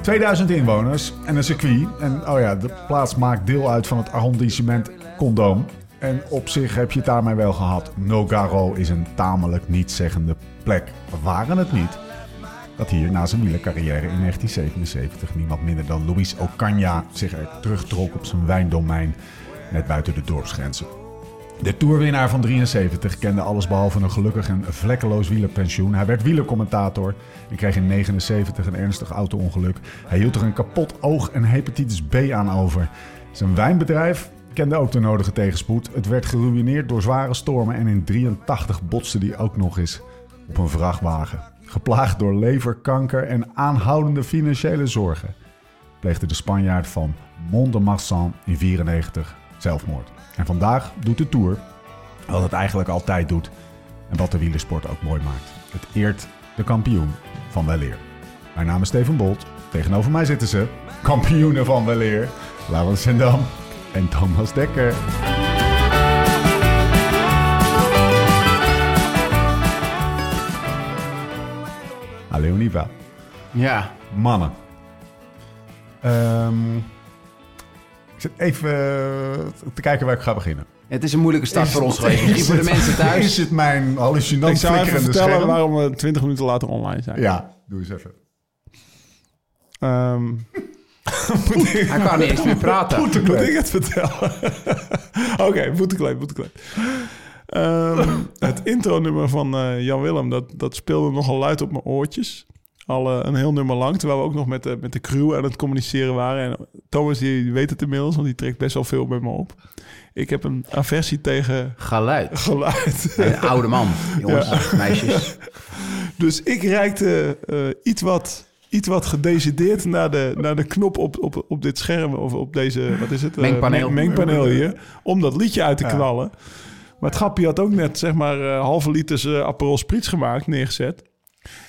2000 inwoners en een circuit. En oh ja, de plaats maakt deel uit van het arrondissement Condom. En op zich heb je het daarmee wel gehad. Nogaro is een tamelijk nietszeggende plek. Waren het niet dat hier na zijn wielercarrière in 1977 niemand minder dan Luis Ocaña zich er terugtrok op zijn wijndomein net buiten de dorpsgrenzen. De toerwinnaar van 73 kende allesbehalve een gelukkig en vlekkeloos wielerpensioen. Hij werd wielercommentator en kreeg in 79 een ernstig auto-ongeluk. Hij hield er een kapot oog en hepatitis B aan over. Zijn wijnbedrijf kende ook de nodige tegenspoed. Het werd geruineerd door zware stormen en in 83 botste hij ook nog eens op een vrachtwagen. Geplaagd door leverkanker en aanhoudende financiële zorgen pleegde de Spanjaard van Mont-de-Marsan in 94 zelfmoord. En vandaag doet de Tour wat het eigenlijk altijd doet en wat de wielersport ook mooi maakt. Het eert de kampioen van weleer. Mijn naam is Steven Bolt. Tegenover mij zitten ze, kampioenen van weleer, Laurens Sendam en Thomas Dekker. Hallo Niva. Ja, Mannen. Ehm, ik zit even eh, te kijken waar ik ga beginnen. het is een moeilijke start voor ons geweest. Misschien voor de mensen Is thuis. het mijn hallucinant Ik zou even vertellen scherm? waarom we 20 minuten later online zijn. Ja, doe eens even. Ehm, Hij kan niet eens meer praten. moet ik het vertellen? Oké, voetenkleed, voetenkleed. Ehm, het intro-nummer van eh, Jan Willem, dat, dat speelde nogal luid op mijn oortjes. Al eh, een heel nummer lang, terwijl we ook nog met de, met de crew aan het communiceren waren. En Thomas die weet het inmiddels, want die trekt best wel veel met me op. Ik heb een aversie tegen Geluid. geluid. Een oude man. Jongens, meisjes. Dus ik reikte eh, iets, wat, iets wat gedecideerd naar de, naar de knop op, op, op dit scherm. Of op deze, wat is het? Eh, Mengpaneel. meng- mengpaneel hier. Om dat liedje uit te knallen. Maar het grappie had ook net, zeg maar, halve liters eh Aperol Spritz gemaakt, neergezet.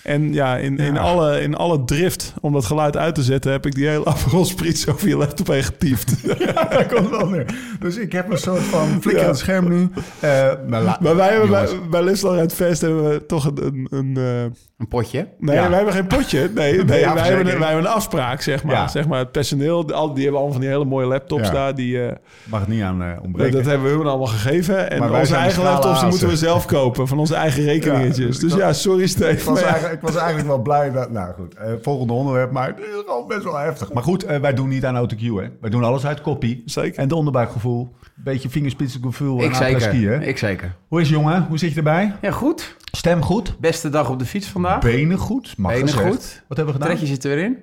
En ja, in, In, alle, in alle drift om dat geluid uit te zetten... heb ik die hele Aperol Spritz over je laptop heen getiefd. Daar komt wel neer. Dus ik heb een soort van flikkerend Ja. scherm nu. Eh, maar la- maar wij hebben jongens, bij, bij Lisland uit Fest hebben we toch een... een, een eh, Een potje. Nee, Ja. wij hebben geen potje. Nee, nee, wij, hebben, wij hebben een afspraak, zeg maar. Ja. Zeg maar het personeel, die, al- die hebben allemaal van die hele mooie laptops Ja. daar. Die, eh, mag het niet aan dat, ontbreken. dat hebben we hun allemaal gegeven. En onze eigen laptops die moeten we zelf kopen. Van onze eigen rekeningetjes. Ja, dus dat- ja, sorry Steve. Was eigenlijk, ik was eigenlijk wel blij dat... Nou goed, eh, volgende onderwerp. Maar het is gewoon best wel heftig. Maar goed, eh, wij doen niet aan autocue, hè. Wij doen alles uit kopie. Zeker. En de onderbuikgevoel. Beetje vingerspitsengevoel en Ik zeker. hè. Ik zeker. Hoe is het, jongen? Hoe zit je erbij? Ja, goed. Stem goed? Beste dag op de fiets vandaag. Benen goed? Mag Benen gezegd. goed. Wat hebben we gedaan? Tretje zit er weer in.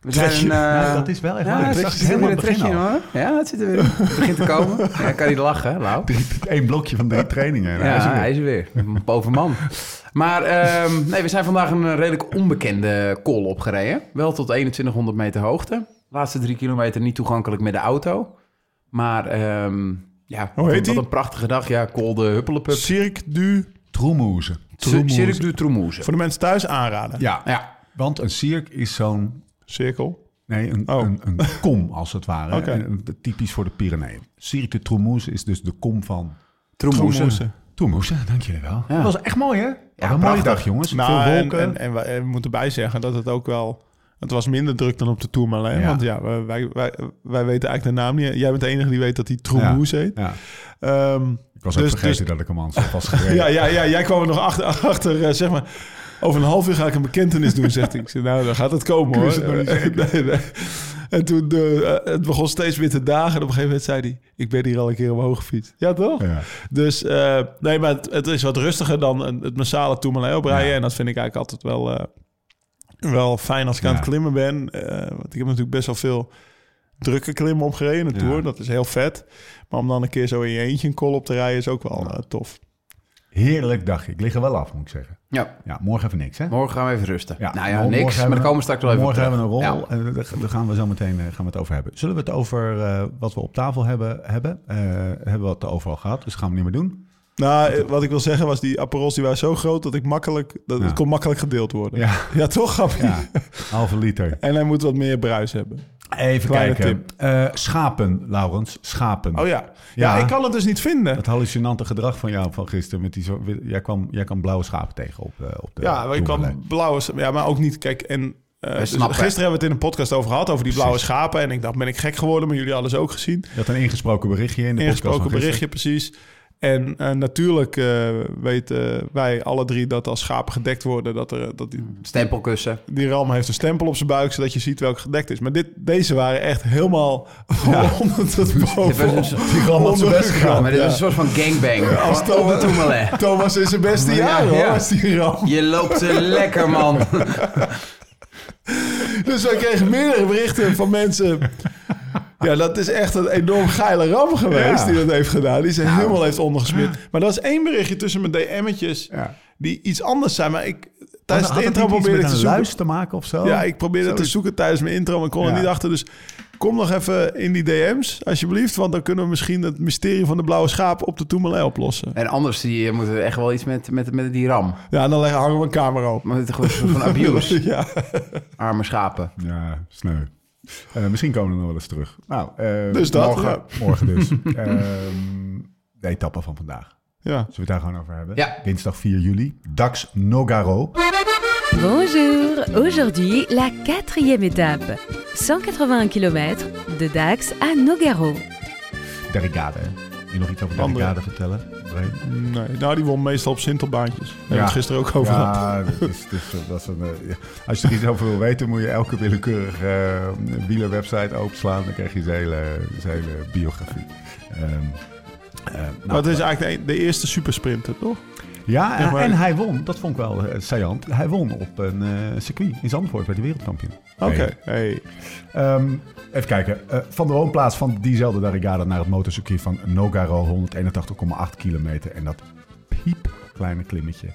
We Tretje. zijn... eh, Ja, dat is wel echt ja, leuk. het zit helemaal een in het begin hoor. Ja, het zit er weer in. Het begint te komen. Ja, kan hij lachen, Lau? Eén blokje van drie trainingen. en hij is Ja, weer. hij is er weer. Een bovenman. Maar ehm, nee, we zijn vandaag een eh, redelijk onbekende call opgereden. Wel tot 2100 meter hoogte. Laatste drie kilometer niet toegankelijk met de auto. Maar ehm, ja, Hoe wat, heet wat die? een prachtige dag. Ja, call de Huppelepup. Cirque du... Troemoezen. Cirque du Troemoeze. Voor de mensen thuis aanraden. Ja, Ja, want een cirk is zo'n... Cirkel. Nee, een, Oh. een, een kom als het ware. En, typisch voor de Pyreneeën. Cirque de Troemoeze is dus de kom van... Troemoeze. Troemoeze. Troemoeze, dank jullie wel. Ja. Dat was echt mooi, hè? Ja, een mooie dag, jongens. Nou, Veel wolken. en, en we, en we moeten bijzeggen dat het ook wel... Het was minder druk dan op de Tourmalet. Ja. Want ja, wij, wij, wij, weten eigenlijk de naam niet. Jij bent de enige die weet dat hij Troemoeze heet. ja. Ehm, Ik was ook Dus- vergeten dus- dat ik hem aan vast gereden. Ja, ja, ja, jij kwam er nog achter, achter eh, zeg maar... Over een half uur ga ik een bekentenis doen, zegt hij. Ik nou, dan gaat het komen, hoor. het nog niet zeker? nee, nee. En toen, eh, het begon steeds weer te dagen. En op een gegeven moment zei hij... Ik ben hier al een keer omhoog gefietst. Ja, toch? Ja. Dus, eh, nee, maar het, het is wat rustiger dan het massale Tourmalet oprijden. Ja. En dat vind ik eigenlijk altijd wel, wel fijn als ik aan het klimmen ben. Want ik heb natuurlijk best wel veel drukke klimmen opgereden in de. Tour. Dat is heel vet. Maar om dan een keer zo in je eentje een call op te rijden is ook wel tof. Heerlijk dagje. Ik lig er wel af, moet ik zeggen. Ja, Ja, morgen even niks, hè? morgen gaan we even rusten. Ja, nou ja, morgen niks, maar daar we- komen we straks wel even Morgen hebben we een rol en daar- daar gaan we zo meteen eh, gaan we het over hebben. Zullen we het over eh, wat we op tafel hebben? hebben? Eh, hebben we het overal gehad, dus dat gaan we niet meer doen. Nou, wat ik wil zeggen was, die Aperols die waren zo groot dat ik makkelijk, dat Ja. het kon makkelijk gedeeld worden. Ja, Ja, toch, Gappie? ja halve liter. En hij moet wat meer bruis hebben. Even Kleine kijken. Eh, schapen, Laurens. Schapen. Oh ja. ja. Ja. ik kan het dus niet vinden. Het hallucinante gedrag van jou van gisteren. Met die zo, jij, kwam, jij kwam blauwe schapen tegen op, eh, op de Ja, ik kwam blauwe... Ja, maar ook niet... Kijk, en... dus snappen. gisteren hebben we het in een podcast over gehad, over die blauwe Precies. schapen. En ik dacht, ben ik gek geworden? Maar jullie hadden ze ook gezien. Je had een ingesproken berichtje in de Ingesproken podcast van berichtje, precies. En eh, natuurlijk eh, weten wij alle drie dat als schapen gedekt worden... dat, er, dat die, Stempelkussen. die ram heeft een stempel op zijn buik... zodat je ziet welke gedekt is. Maar dit, deze waren echt helemaal onder Dit was boven. een Die ram had zijn best gedaan. maar dit Ja. is een soort van gangbang. Als Tourmalet. Thomas is zijn beste Ja, jaar, hoor, ja. als die ram. Je loopt lekker, man. Dus wij kregen meerdere berichten van mensen. Ja, dat is echt een enorm geile ram geweest Ja. die dat heeft gedaan. Die ze helemaal heeft ondergesmeerd. Maar dat is één berichtje tussen mijn DM'tjes Ja. die iets anders zijn. Maar ik, tijdens de intro probeerde ik te een zoeken. luis te maken of zo? Ja, ik probeerde te zoeken tijdens mijn intro, maar ik kon er niet achter. Dus kom nog even in die DM's, alsjeblieft. Want dan kunnen we misschien het mysterie van de blauwe schaap op de Tourmalet oplossen. En anders die, moeten we echt wel iets met, met, met die ram. Ja, dan leggen- hangen we een camera op. Maar het is gewoon een soort van abuse. Ja. Arme schapen. Ja, sneu. Eh, misschien komen we nog wel eens terug. Nou, eh, Dus dat, morgen, ja. morgen dus. Ehm, de etappe van vandaag. ja. Zullen we het daar gewoon over hebben? Ja. Dinsdag 4 juli. Dax Nogaro. Bonjour, aujourd'hui la quatrième étape. 181 km de Dax à Nogaro. Derrigade. hè? Je nog iets over Andere. Vertellen? Nee. Nee, nou, die won meestal op sintelbaantjes. Daar hebben we het gisteren ook over gehad. Ja, dat is, dat is, dat is een, eh, ja. als je er iets over wil weten, moet je elke willekeurige eh, wielerwebsite openslaan. Dan krijg je zijn hele, zijn hele biografie. Eh, nou, maar het is eigenlijk de, de eerste supersprinter, toch? ja, maar- en hij won. Dat vond ik wel uh, saillant. Hij won op een circuit in Zandvoort bij de wereldkampioen. Oké. Hey. Ehm, even kijken. Eh, van de woonplaats van diezelfde Darigada naar het motorcircuit van Nogaro, 181,8 kilometer. En dat piep kleine klimmetje.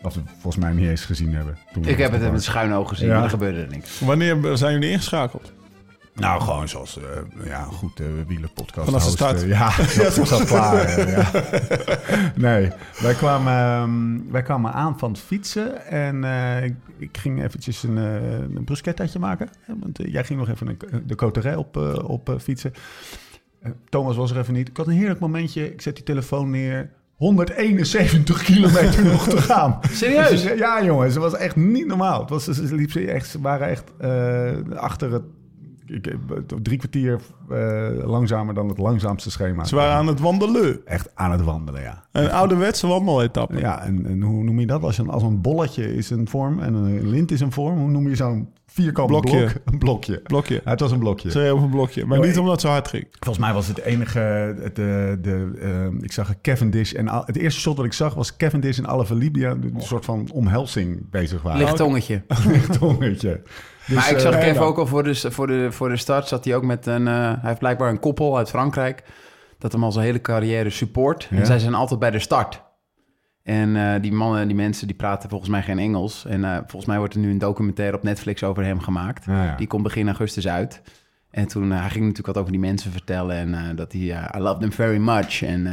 Wat we volgens mij niet eens gezien hebben. Toen Ik heb het met schuine ogen gezien, Ja. maar er gebeurde er niks. Wanneer zijn jullie ingeschakeld? Nou, gewoon zoals, eh ja, goed, uh, wielerpodcast. Vanaf de start. eh, ja, dat was klaar. eh, ja. Nee, wij kwamen, ehm, wij kwamen aan van het fietsen en eh, ik, ik ging eventjes een, eh een bruschettaatje maken. Hè, Want eh, jij ging nog even een, de coterij op, eh, op eh, fietsen. Eh, Thomas was er even niet. Ik had een heerlijk momentje. Ik zet die telefoon neer. 171 kilometer nog te gaan. Serieus? Dus, eh, ja, jongens, het was echt niet normaal. Het was, ze, liep ze, echt, ze waren echt eh, achter het ik, drie kwartier eh, langzamer dan het langzaamste schema. Ze waren aan het wandelen. Echt aan het wandelen, ja. Een ouderwetse wandeletappe. Ja, en, en hoe noem je dat? Als een, als een bolletje is een vorm en een lint is een vorm. Hoe noem je zo'n vierkant Blokje. blok? Een blokje. Blokje. Ja, het was een blokje. Reden op een blokje. Maar niet ik- omdat het zo hard ging. Volgens mij was het enige... Het, de, de, eh, ik zag Cavendish en... al- Het eerste shot wat ik zag was Cavendish en Alaphilippe... die een soort van omhelzing bezig waren. Licht tongetje. Licht tongetje. Dus, maar ik zag eh, Kev nou, ook al voor de, voor, de, voor de start. Zat hij ook met een... eh, hij heeft blijkbaar een koppel uit Frankrijk. Dat hem al zijn hele carrière support. Ja. En zij zijn altijd bij de start. En eh, die mannen, die mensen, die praten volgens mij geen Engels. En eh, volgens mij wordt er nu een documentaire op Netflix over hem gemaakt. Ja, ja. Die komt begin augustus uit. En toen eh, hij ging natuurlijk wat over die mensen vertellen. En dat hij, I love them very much. En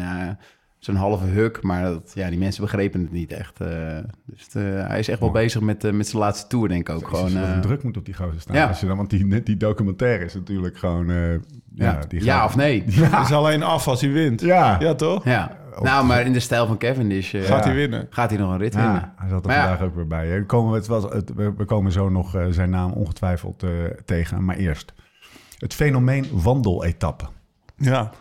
zo'n halve huk. Maar dat, ja, die mensen begrepen het niet echt. eh. dus eh, hij is echt wel bezig met, eh, met zijn laatste tour, denk ik ook. Gewoon, Gewoon, eh, druk moet op die gozer staan. ja. Als je dan, want die, net die documentaire is natuurlijk gewoon... eh, ja, ja, die ja of nee? Het is alleen af als hij wint. Ja. Ja, toch? Ja. Ook- Nou, maar in de stijl van Cavendish eh, Gaat hij winnen. gaat hij nog een rit winnen. Ja, hij zat er Maar ja. vandaag ook weer bij. We komen, het was, het, we, komen zo nog eh, zijn naam ongetwijfeld eh, tegen. Maar eerst, het fenomeen wandeletappe. Ja.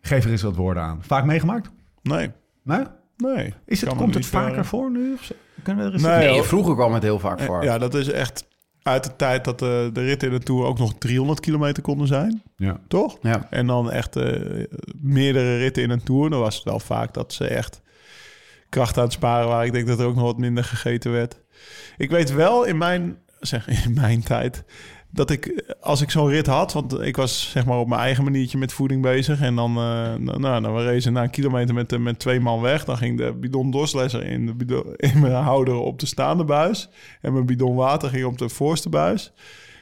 Geef er eens wat woorden aan. Vaak meegemaakt? Nee. Nee? Nee. Is het, komt het vaker eh, voor nu? Of? Kunnen we er eens Nee, Nee, vroeger kwam het heel vaak voor. Ja, dat is echt uit de tijd dat de, de ritten in de Tour ook nog 300 kilometer konden zijn. Ja. Toch? Ja. En dan echt eh, meerdere ritten in een Tour. Dan was het wel vaak dat ze echt kracht aan het sparen waren. Ik denk dat er ook nog wat minder gegeten werd. Ik weet wel in mijn, zeg, in mijn tijd dat ik, als ik zo'n rit had, want ik was zeg maar op mijn eigen maniertje met voeding bezig. En dan, eh, nou, dan we racen na een kilometer met, met twee man weg. Dan ging de bidon dorsleser in, de bidon, in mijn houder op de staande buis. En mijn bidon water ging op de voorste buis.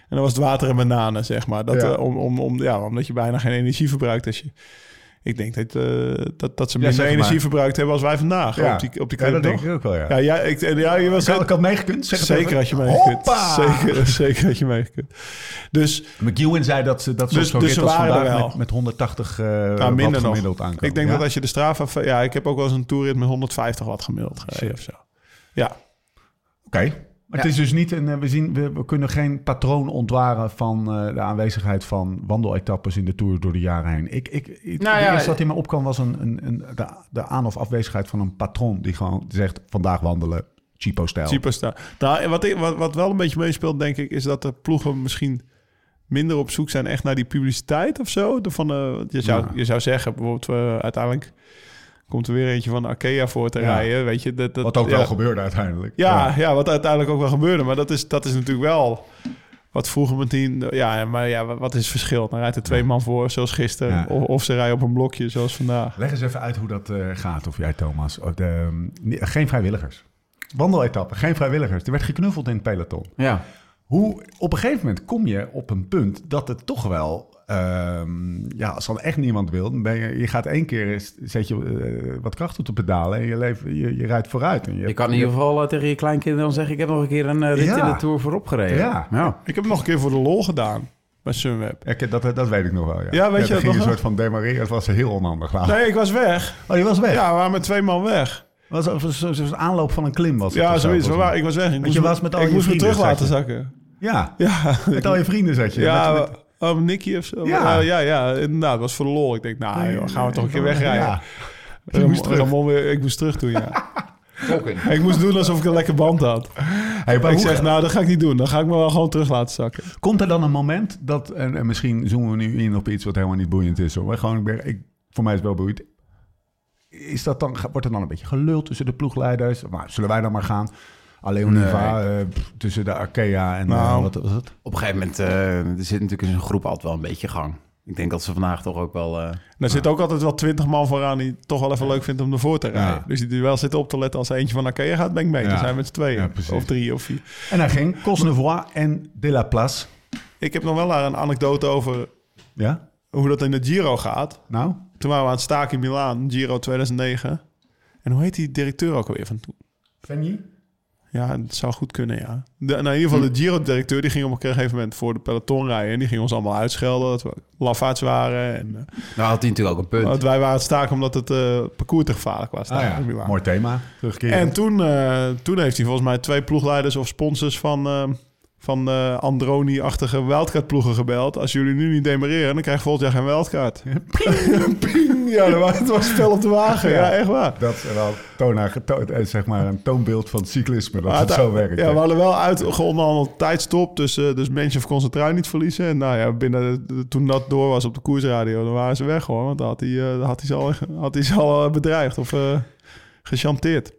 En dan was het water en bananen, zeg maar. Dat, Ja. eh, om, om, om, ja, omdat je bijna geen energie verbruikt als je... Ik denk dat, eh, dat, dat ze Ja, minder maar. energie verbruikt hebben als wij vandaag op die, op die ja, dat denk ik ook wel, ja. Ja, ik, ja, je was ik, had, meegekund, zeg Zeker even. had je meegekund. Zeker, zeker had je meegekund. Dus McEwen zei dat ze dat ze Dus- zo'n dus vandaag met, met 180 eh nou, watt minder nog. gemiddeld aankomen. Ik denk dat als je de Strava... Ja, ik heb ook wel eens een toerrit met 150 watt gemiddeld gereden of zo. Ja, Oké. Maar het is dus niet een... eh, We, zien, we, we kunnen geen patroon ontwaren van eh, de aanwezigheid van wandeletappes in de Tour door de jaren heen. Ik, ik, ik, Nou het ja, eerste wat in me opkwam was een, een, een, de, de aan- of afwezigheid van een patroon die gewoon zegt vandaag wandelen, cheapo-stijl. Cheapo staan. Nou, en wat, ik, wat, wat wel een beetje meespeelt, denk ik, is dat de ploegen misschien minder op zoek zijn echt naar die publiciteit of zo. De Van, eh, je, zou, Ja. je zou zeggen, bijvoorbeeld uh, uiteindelijk komt er weer eentje van Arkea voor te Ja. rijden. Weet je, dat, dat, Wat ook ja. wel gebeurde uiteindelijk. Ja, ja. wat uiteindelijk ook wel gebeurde. Maar dat is, dat is natuurlijk wel wat vroeger met die... Ja, maar ja, wat is het verschil? Dan rijdt er twee man voor, zoals gisteren. Ja. Of, of ze rijden op een blokje, zoals vandaag. Leg eens even uit hoe dat eh, gaat, of jij Thomas. Oh, de, nee, geen vrijwilligers. Wandeletappen, geen vrijwilligers. Er werd geknuffeld in het peloton. Ja. Hoe, op een gegeven moment kom je op een punt dat het toch wel... ehm, ja, als dan echt niemand wil, dan ben je, je gaat één keer, zet je eh, wat kracht op de pedalen en je, leeft, je, je rijdt vooruit. En je, Je kan in ieder geval eh, tegen je kleinkinderen dan zeggen... ik heb nog een keer een eh, rit Ja. in de Tour voorop gereden. Ja. ja. Ik heb het nog een keer voor de lol gedaan bij Sunweb. Ja, ik- dat, dat weet ik nog wel, ja. Ja, weet je dat ging nog een soort van demareren, het was heel onhandig. laat. Nee, ik was weg. Oh, je was weg? Ja, we waren met twee man weg. Was zo'n aanloop van een klim was het Ja, zo, zoiets. Ik was weg. Ik moest je was met al ik je moest me vrienden, terug laten zakken. Ja, Ja, met al je vrienden zat je. ja, met, met- oh, Nicky of zo. Ja. Ja, ja, ja, inderdaad. Het was voor de lol. Ik denk, nou, joh, gaan we toch een keer wegrijden. Ja. Ramon- moest terug. Ramon weer- ik moest terug doen, ja. ik moest doen alsof ik een lekker band had. Hey, ik zeg, nou, dat ga ik niet doen. Dan ga ik me wel gewoon terug laten zakken. Komt er dan een moment dat, en, en misschien zoomen we nu in op iets wat helemaal niet boeiend is hoor, gewoon, ik ik, voor mij is het wel boeiend. Is dat dan, wordt er dan een beetje geluld tussen de ploegleiders? Maar zullen wij dan maar gaan? Alleen Niva, eh, tussen de Arkea en Nou. eh, wat was het? Op een gegeven moment, eh, er zit natuurlijk in zo'n groep altijd wel een beetje gang. Ik denk dat ze vandaag toch ook wel... eh, Er zit ook altijd wel twintig man vooraan die het toch wel even leuk vindt om ervoor te rijden. Ja. Dus die wel zitten op te letten als er eentje van Arkea gaat, ben ik mee. Ja. Dan zijn we met z'n tweeën. Ja, of drie of vier. En hij ging Cosnevoix en De La Place. Ik heb nog wel daar een anekdote over Ja? hoe dat in de Giro gaat. Nou? Toen waren we aan het staken in Milaan, Giro 2009. En hoe heet die directeur ook alweer van toen? Fanny? Ja, dat zou goed kunnen, ja. De, nou, in ieder geval, de Giro-directeur die ging op een gegeven moment voor de peloton rijden. En die ging ons allemaal uitschelden dat we lafaards waren. En eh, nou had hij natuurlijk ook een punt. dat wij waren het staken omdat het eh, parcours te gevaarlijk was. Ah ja, mooi thema. Terugkeren. En toen, eh, toen heeft hij volgens mij twee ploegleiders of sponsors van, van eh, Androni-achtige wildcard-ploegen gebeld. Als jullie nu niet demareren, dan krijg je volgend jaar geen wildcard. Ping! Ja, dat was, het was spel op de wagen. Ja, echt waar. Dat is wel toona, to- eh, zeg maar een toonbeeld van cyclisme, dat Maar het het- zo werkt. Ja, we hadden wel uitgeonderhandeld tijdstop. Dus, eh dus Menschef kon zijn trui niet verliezen. En nou ja, binnen de- toen dat door was op de koersradio, dan waren ze weg hoor. Want dan had hij, had hij ze al, had hij ze al bedreigd of gechanteerd.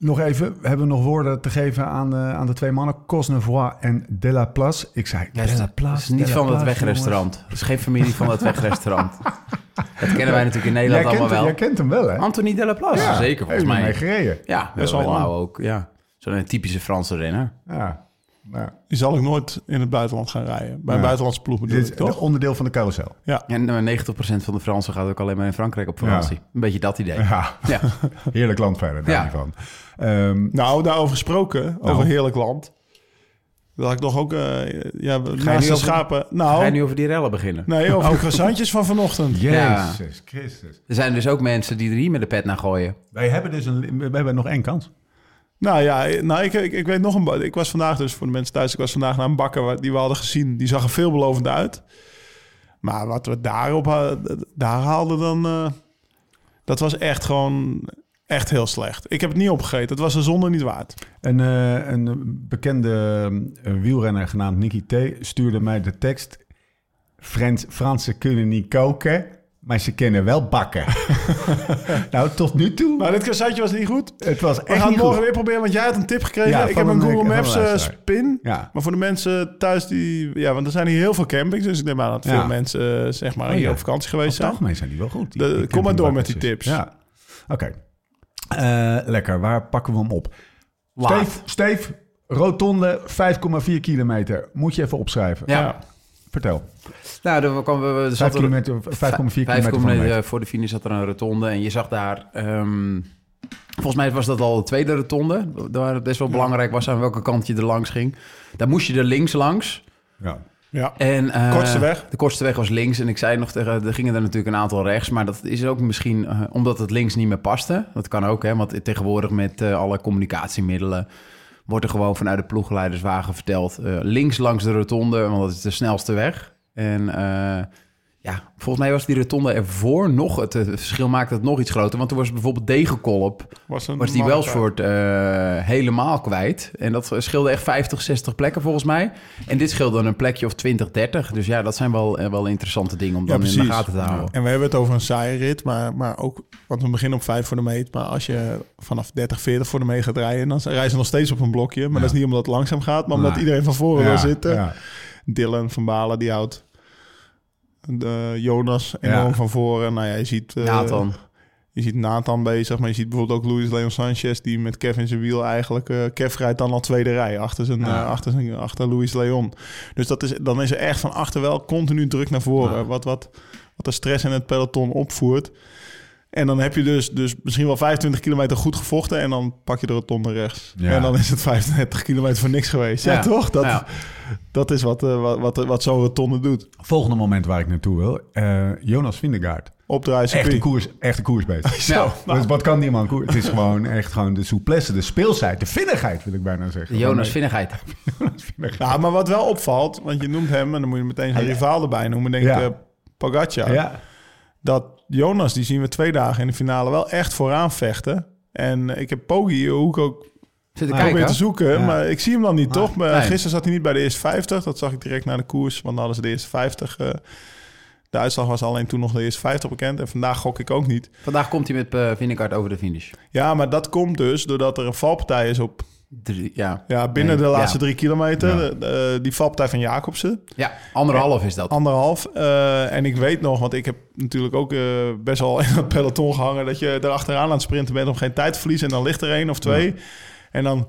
Eh, nog even, we hebben nog woorden te geven aan, de aan de twee mannen. Cosnevoix en De La Place. Ik zei, Ja, De La dat is Place, niet La van het Place, wegrestaurant. Het is geen familie van het wegrestaurant. Dat kennen wij natuurlijk in. Nederland allemaal hem, wel. jij kent hem wel, hè? Anthony de la Place. Ja, Zeker, volgens mij. mee gereden. Ja, Best wel wel lang. nou ook. Ja. Zo'n typische Franse renner. Ja. Ja. Die zal ik nooit in het buitenland gaan rijden. Bij een Ja. buitenlandse ploeg bedoel Dit ik, is toch? een onderdeel van de carousel. En eh, 90% van de Fransen gaat ook alleen maar in Frankrijk op vakantie. Ja. Een beetje dat idee. Ja, Ja. heerlijk land verder, daar Ja. niet van. Ehm, Nou, daarover gesproken, Nou. over heerlijk land. Dat had ik nog ook, eh ja, nu naast de over- schapen. Ga Nou, je nu over die rellen beginnen? nee, over de croissantjes van vanochtend. Jezus Christus. Er zijn dus ook mensen die er hier met de pet naar gooien. Wij hebben dus een, we hebben nog één kans. Nou ja, nou, ik, ik, ik weet nog een... Ik was vandaag dus, voor de mensen thuis... Ik was vandaag naar een bakker die we hadden gezien. Die zag er veelbelovend uit. Maar wat we daarop daar haalden dan... eh, dat was echt gewoon... Echt heel slecht. Ik heb het niet opgegeten. Het was de zonde niet waard. Een, eh, een bekende eh, wielrenner genaamd Nicky T. stuurde mij de tekst... Frans, Fransen kunnen niet koken, maar ze kennen wel bakken. nou, tot nu toe. Maar dit siteje was niet goed. het was We echt gaan niet het morgen goed. weer proberen, want jij had een tip gekregen. Ja, ik van heb een Google Maps eh, luisteraar. spin. Ja. Maar voor de mensen thuis die... Ja, want er zijn hier heel veel campings. Dus ik neem aan dat Ja. veel mensen eh, zeg maar Oh, hier op vakantie geweest het zijn. algemeen zijn die wel goed. die- De- die kom maar door met die tips. Ja. Oké. Eh, lekker. Waar pakken we hem op? Steef, Steef, rotonde 5,4 kilometer. Moet je even opschrijven. Ja. Vertel. Nou, er kwam, er 5 zat er- kilometer, 5,4 Vijf kilometer voor de finish zat er een rotonde. En je zag daar... ehm, volgens mij was dat al de tweede rotonde. Waar het best wel belangrijk was aan welke kant je er langs ging. Daar moest je er links langs. Ja. Ja. En, eh, Kortste weg. De kortste weg was links. En ik zei nog tegen... Er gingen er natuurlijk een aantal rechts. Maar dat is ook misschien eh, omdat het links niet meer paste. Dat kan ook, hè. Want tegenwoordig met eh, alle communicatiemiddelen... wordt er gewoon vanuit de ploegleiderswagen verteld... eh, links langs de rotonde, want dat is de snelste weg. En eh, ja, volgens mij was die rotonde ervoor nog... Het, het verschil maakte het nog iets groter. Want toen was bijvoorbeeld Degenkolp... Was, een was die malle Welsford eh, helemaal kwijt. En dat scheelde echt 50, 60 plekken volgens mij. En dit scheelde een plekje of 20, 30. Dus ja, dat zijn wel, eh, wel interessante dingen om Ja, dan in de gaten te houden. En we hebben het over een saaie rit, maar, maar ook... Want we beginnen op 5 voor de meet. Maar als je vanaf 30, 40 voor de meet gaat rijden... dan rijden ze nog steeds op een blokje. Maar Ja. dat is niet omdat het langzaam gaat... maar omdat Nee. iedereen van voren wil zitten. Ja. Dylan van Balen, die houdt de Jonas enorm Ja. van voren. Nou ja, je ziet... eh, Nathan. Je ziet Nathan bezig, maar je ziet bijvoorbeeld ook Luis Leon Sanchez... die met Kev in zijn wiel eigenlijk... eh Kev rijdt dan al tweede rij achter, zijn, Ja. eh, achter, zijn, achter Luis Leon. Dus dat is, dan is er echt van achter wel continu druk naar voren. Ja. Wat, wat, wat de stress in het peloton opvoert. En dan heb je dus, dus misschien wel 25 kilometer goed gevochten... en dan pak je de rotonde rechts. Ja. En dan is het 35 kilometer voor niks geweest. Ja, Ja. toch? Dat, Ja. dat is wat, eh, wat, wat, wat zo'n rotonde doet. Volgende moment waar ik naartoe wil. Eh, Jonas Vindegaard. Opdraaien, Echte circuit. koers, echte koersbeest. Ja. Dus wat kan die man koers? Het is gewoon echt gewoon de souplesse, de speelsheid, de vinnigheid wil ik bijna zeggen. De Jonas Vinnigheid. Ja, maar wat wel opvalt, want je noemt hem... en dan moet je meteen zijn rivaal erbij noemen, denk ik, Ja. eh, Pogacar. Ja, Dat Jonas, die zien we twee dagen in de finale wel echt vooraan vechten. En ik heb Poggi, hoe ik ook Zit te probeer kijken. te zoeken, Ja. maar ik zie hem dan niet, Ah, toch? Maar nee. Gisteren zat hij niet bij de eerste 50. Dat zag ik direct na de koers, want dan hadden ze de eerste 50. eh, de uitslag was alleen toen nog de eerste 50 bekend. En vandaag gok ik ook niet. Vandaag komt hij met uh, over de finish. Ja, maar dat komt dus doordat er een valpartij is op... Drie, ja. Ja, binnen Nee, de laatste ja. drie kilometer. Ja. De- de- die valpartij van Jacobsen. ja, anderhalf is dat. Anderhalf. Eh, en ik weet nog, want ik heb natuurlijk ook eh, best wel in het peloton gehangen... dat je er achteraan aan het sprinten bent om geen tijd te verliezen. En dan ligt er één of twee. En dan,